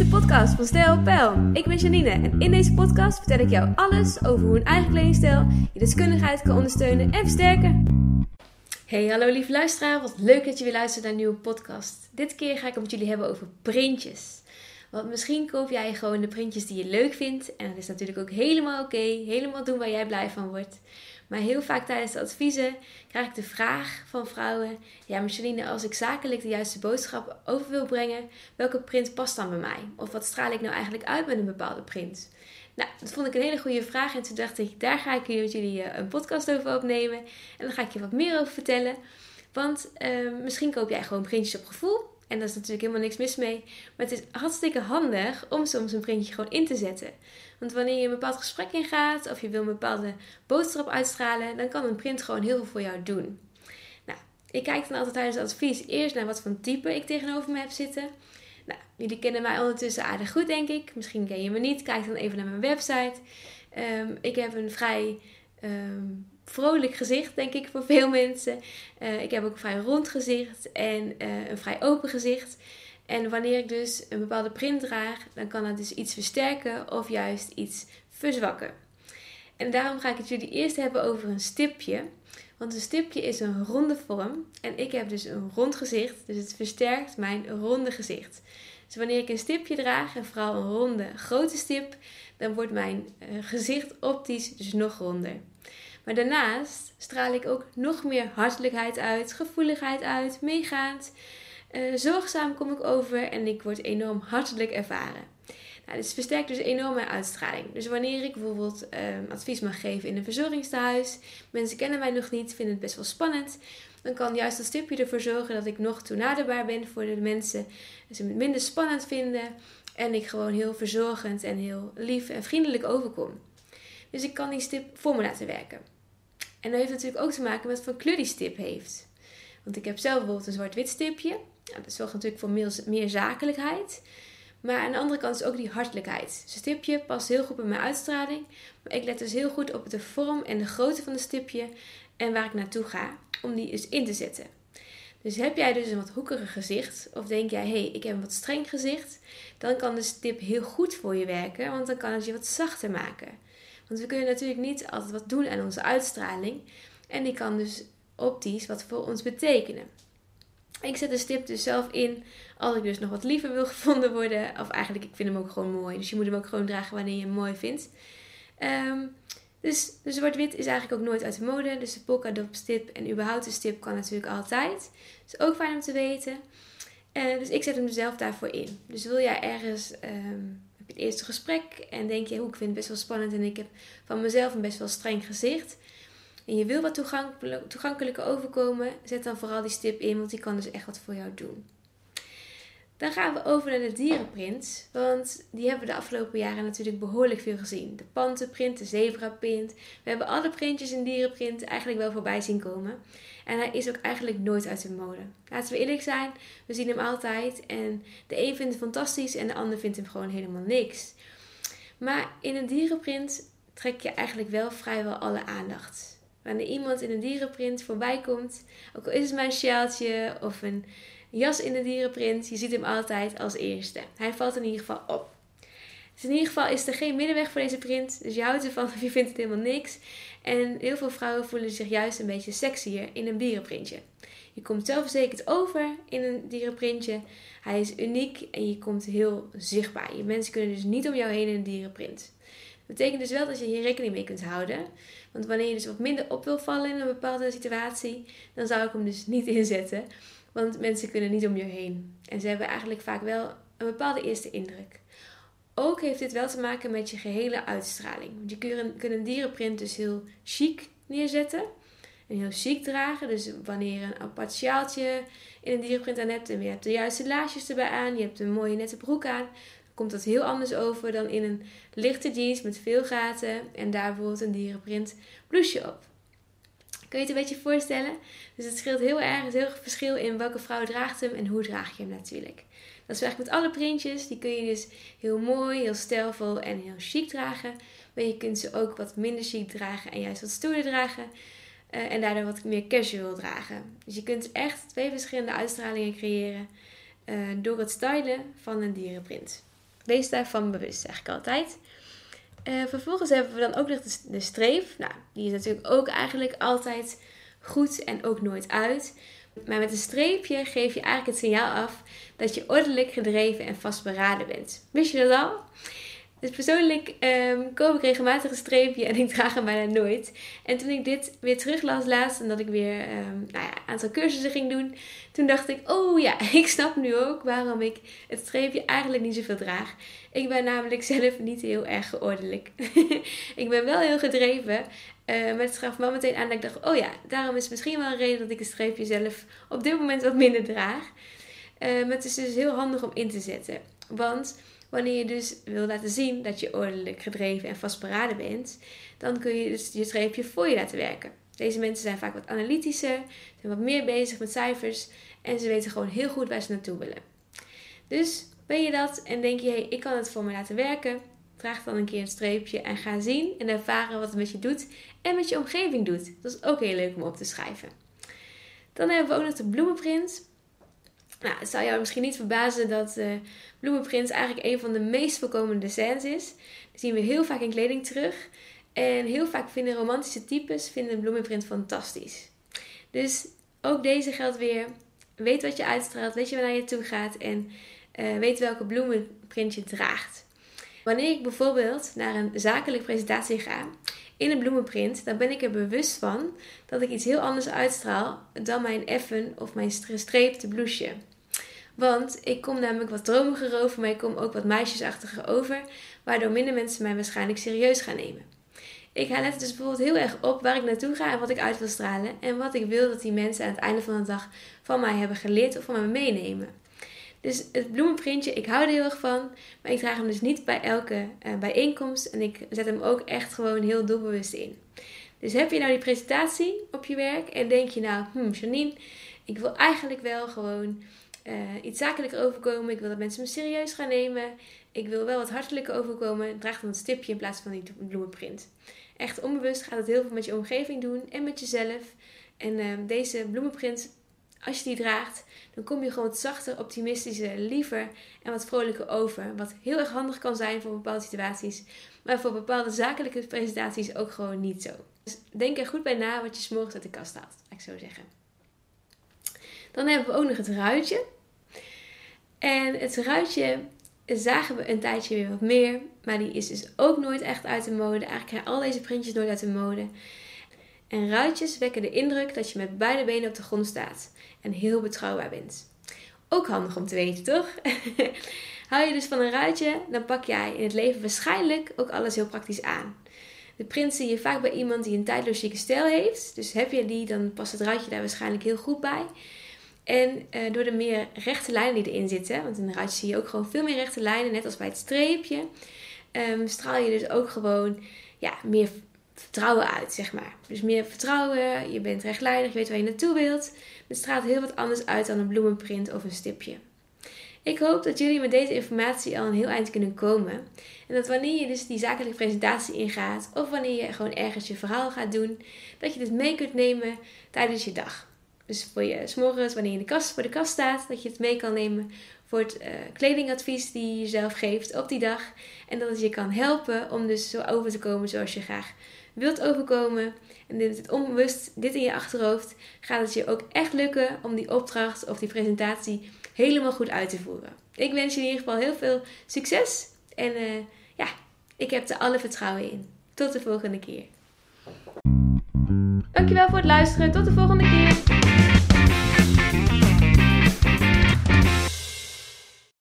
de podcast van Stijl Pijl. Ik ben Janine en in deze podcast vertel ik jou alles over hoe een eigen kledingstijl je deskundigheid kan ondersteunen en versterken. Hey, hallo lieve luisteraar. Wat leuk dat je weer luistert naar een nieuwe podcast. Dit keer ga ik het met jullie hebben over printjes. Want misschien koop jij gewoon de printjes die je leuk vindt. En dat is natuurlijk ook helemaal oké. helemaal doen waar jij blij van wordt. Maar heel vaak tijdens de adviezen krijg ik de vraag van vrouwen: Ja, Micheline, als ik zakelijk de juiste boodschap over wil brengen, welke print past dan bij mij? Of wat straal ik nou eigenlijk uit met een bepaalde print? Nou, dat vond ik een hele goede vraag. En toen dacht ik: Daar ga ik met jullie eh, een podcast over opnemen. En dan ga ik je wat meer over vertellen. Want uh, misschien koop jij gewoon printjes op gevoel. En daar is natuurlijk helemaal niks mis mee. Maar het is hartstikke handig om soms een printje gewoon in te zetten. Want wanneer je een bepaald gesprek ingaat of je wil een bepaalde boodschap uitstralen, dan kan een print gewoon heel veel voor jou doen. Nou, ik kijk dan altijd tijdens advies eerst naar wat voor type ik tegenover me heb zitten. Nou, jullie kennen mij ondertussen aardig goed, denk ik. Misschien ken je me niet. Kijk dan even naar mijn website. Um, ik heb een vrij um, vrolijk gezicht, denk ik, voor veel mensen. Uh, ik heb ook een vrij rond gezicht en uh, een vrij open gezicht. En wanneer ik dus een bepaalde print draag, dan kan dat dus iets versterken of juist iets verzwakken. En daarom ga ik het jullie eerst hebben over een stipje. Want een stipje is een ronde vorm en ik heb dus een rond gezicht, dus het versterkt mijn ronde gezicht. Dus wanneer ik een stipje draag en vooral een ronde grote stip, dan wordt mijn uh, gezicht optisch dus nog ronder. Maar daarnaast straal ik ook nog meer hartelijkheid uit, gevoeligheid uit, meegaand. Uh, zorgzaam kom ik over en ik word enorm hartelijk ervaren. Nou, dit versterkt dus enorm mijn uitstraling. Dus wanneer ik bijvoorbeeld uh, advies mag geven in een verzorgingstehuis, mensen kennen mij nog niet, vinden het best wel spannend, dan kan juist dat stipje ervoor zorgen dat ik nog toenaderbaar ben voor de mensen. Ze het minder spannend vinden en ik gewoon heel verzorgend en heel lief en vriendelijk overkom. Dus ik kan die stip voor me laten werken. En dat heeft natuurlijk ook te maken met wat voor kleur die stip heeft. Want ik heb zelf bijvoorbeeld een zwart-wit stipje. Nou, dat zorgt natuurlijk voor meer, meer, zakelijkheid. Maar aan de andere kant is ook die hartelijkheid. Dus stipje past heel goed bij mijn uitstraling. Maar ik let dus heel goed op de vorm en de grootte van het stipje. En waar ik naartoe ga. Om die eens in te zetten. Dus heb jij dus een wat hoekiger gezicht. Of denk jij, hé, hey, ik heb een wat streng gezicht. Dan kan de stip heel goed voor je werken. Want dan kan het je wat zachter maken. Want we kunnen natuurlijk niet altijd wat doen aan onze uitstraling. En die kan dus optisch wat voor ons betekenen. Ik zet de stip dus zelf in als ik dus nog wat liever wil gevonden worden. Of eigenlijk, ik vind hem ook gewoon mooi. Dus je moet hem ook gewoon dragen wanneer je hem mooi vindt. Um, dus de zwart-wit is eigenlijk ook nooit uit de mode. Dus de polka dot stip en überhaupt de stip kan natuurlijk altijd. Dus ook fijn om te weten. Uh, dus ik zet hem zelf daarvoor in. Dus wil jij ergens je het eerste gesprek en denk je, hoe ik vind het best wel spannend en ik heb van mezelf een best wel streng gezicht en je wil wat toegankelijker overkomen, zet dan vooral die stip in, want die kan dus echt wat voor jou doen. Dan gaan we over naar de dierenprint, want die hebben we de afgelopen jaren natuurlijk behoorlijk veel gezien. De pantenprint, de zebraprint. We hebben alle printjes in dierenprint eigenlijk wel voorbij zien komen. En hij is ook eigenlijk nooit uit de mode. Laten we eerlijk zijn, we zien hem altijd. En de een vindt het fantastisch en de ander vindt hem gewoon helemaal niks. Maar in een dierenprint trek je eigenlijk wel vrijwel alle aandacht wanneer iemand in een dierenprint voorbij komt, ook al is het maar een sjaaltje of een jas in de dierenprint, je ziet hem altijd als eerste. Hij valt in ieder geval op. Dus in ieder geval is er geen middenweg voor deze print, dus je houdt ervan of je vindt het helemaal niks. En heel veel vrouwen voelen zich juist een beetje sexier in een dierenprintje. Je komt zelfverzekerd over in een dierenprintje. Hij is uniek en je komt heel zichtbaar. Je mensen kunnen dus niet om jou heen in een dierenprint. Dat betekent dus wel dat je hier rekening mee kunt houden. Want wanneer je dus wat minder op wil vallen in een bepaalde situatie, dan zou ik hem dus niet inzetten. Want mensen kunnen niet om je heen. En ze hebben eigenlijk vaak wel een bepaalde eerste indruk. Ook heeft dit wel te maken met je gehele uitstraling. Want je kunt een dierenprint dus heel chic neerzetten. En heel chic dragen. Dus wanneer een apart in een dierenprint aan hebt. En je hebt de juiste laarsjes erbij aan. Je hebt een mooie nette broek aan komt dat heel anders over dan in een lichte jeans met veel gaten en daar bijvoorbeeld een dierenprint blouseje op. Kun je het een beetje voorstellen? Dus het scheelt heel erg, het heel erg verschil in welke vrouw draagt hem en hoe draag je hem natuurlijk. Dat is eigenlijk met alle printjes, die kun je dus heel mooi, heel stijlvol en heel chic dragen. Maar je kunt ze ook wat minder chic dragen en juist wat stoerder dragen. Uh, en daardoor wat meer casual dragen. Dus je kunt echt twee verschillende uitstralingen creëren uh, door het stylen van een dierenprint. Wees daarvan bewust, zeg ik altijd. Uh, vervolgens hebben we dan ook nog de, de streep. Nou, die is natuurlijk ook eigenlijk altijd goed en ook nooit uit. Maar met een streepje geef je eigenlijk het signaal af dat je ordelijk gedreven en vastberaden bent. Wist je dat al? Dus persoonlijk um, koop ik regelmatig een streepje en ik draag hem bijna nooit. En toen ik dit weer teruglas laatst en dat ik weer um, nou ja, een aantal cursussen ging doen, toen dacht ik, oh ja, ik snap nu ook waarom ik het streepje eigenlijk niet zoveel draag. Ik ben namelijk zelf niet heel erg geordelijk. ik ben wel heel gedreven, uh, maar het gaf me meteen aan dat ik dacht, oh ja, daarom is misschien wel een reden dat ik het streepje zelf op dit moment wat minder draag. Maar het is dus heel handig om in te zetten. Want Wanneer je dus wil laten zien dat je ordelijk gedreven en vastberaden bent, dan kun je dus je streepje voor je laten werken. Deze mensen zijn vaak wat analytischer, zijn wat meer bezig met cijfers en ze weten gewoon heel goed waar ze naartoe willen. Dus ben je dat en denk je, hey, ik kan het voor me laten werken, draag dan een keer een streepje en ga zien en ervaren wat het met je doet en met je omgeving doet. Dat is ook heel leuk om op te schrijven. Dan hebben we ook nog de bloemenprint. Nou, het zou jou misschien niet verbazen dat uh, bloemenprint eigenlijk een van de meest voorkomende scènes is. Die zien we heel vaak in kleding terug. En heel vaak vinden romantische types vinden bloemenprint fantastisch. Dus ook deze geldt weer. Weet wat je uitstraalt, weet je waar je toe gaat en uh, weet welke bloemenprint je draagt. Wanneer ik bijvoorbeeld naar een zakelijke presentatie ga in een bloemenprint, dan ben ik er bewust van dat ik iets heel anders uitstraal dan mijn effen of mijn streepte blouseje. Want ik kom namelijk wat dromiger over, maar ik kom ook wat meisjesachtiger over, waardoor minder mensen mij waarschijnlijk serieus gaan nemen. Ik let dus bijvoorbeeld heel erg op waar ik naartoe ga en wat ik uit wil stralen en wat ik wil dat die mensen aan het einde van de dag van mij hebben geleerd of van mij meenemen. Dus het bloemenprintje, ik hou er heel erg van, maar ik draag hem dus niet bij elke uh, bijeenkomst en ik zet hem ook echt gewoon heel doelbewust in. Dus heb je nou die presentatie op je werk en denk je nou, hmm, Janine, ik wil eigenlijk wel gewoon uh, iets zakelijker overkomen. Ik wil dat mensen me serieus gaan nemen. Ik wil wel wat hartelijker overkomen. Draag dan een stipje in plaats van die bloemenprint. Echt onbewust gaat het heel veel met je omgeving doen en met jezelf. En uh, deze bloemenprint, als je die draagt, dan kom je gewoon zachter, optimistischer, liever en wat vrolijker over. Wat heel erg handig kan zijn voor bepaalde situaties, maar voor bepaalde zakelijke presentaties ook gewoon niet zo. Dus denk er goed bij na wat je s'morgens uit de kast haalt, ik zo zeggen. Dan hebben we ook nog het ruitje. En het ruitje zagen we een tijdje weer wat meer. Maar die is dus ook nooit echt uit de mode. Eigenlijk zijn al deze printjes nooit uit de mode. En ruitjes wekken de indruk dat je met beide benen op de grond staat. En heel betrouwbaar bent. Ook handig om te weten, toch? Hou je dus van een ruitje, dan pak jij in het leven waarschijnlijk ook alles heel praktisch aan. De print zie je vaak bij iemand die een tijdloos stijl heeft. Dus heb je die, dan past het ruitje daar waarschijnlijk heel goed bij. En uh, door de meer rechte lijnen die erin zitten, want in de ruitje zie je ook gewoon veel meer rechte lijnen, net als bij het streepje, um, straal je dus ook gewoon ja, meer vertrouwen uit, zeg maar. Dus meer vertrouwen, je bent rechtlijnig, je weet waar je naartoe wilt. Het straalt heel wat anders uit dan een bloemenprint of een stipje. Ik hoop dat jullie met deze informatie al een heel eind kunnen komen. En dat wanneer je dus die zakelijke presentatie ingaat, of wanneer je gewoon ergens je verhaal gaat doen, dat je dit mee kunt nemen tijdens je dag. Dus voor je s'morgens, wanneer je in de kast, voor de kast staat, dat je het mee kan nemen voor het uh, kledingadvies die je jezelf geeft op die dag. En dat het je kan helpen om dus zo over te komen zoals je graag wilt overkomen. En dit het onbewust, dit in je achterhoofd, gaat het je ook echt lukken om die opdracht of die presentatie helemaal goed uit te voeren. Ik wens je in ieder geval heel veel succes. En uh, ja, ik heb er alle vertrouwen in. Tot de volgende keer. Dankjewel voor het luisteren. Tot de volgende keer.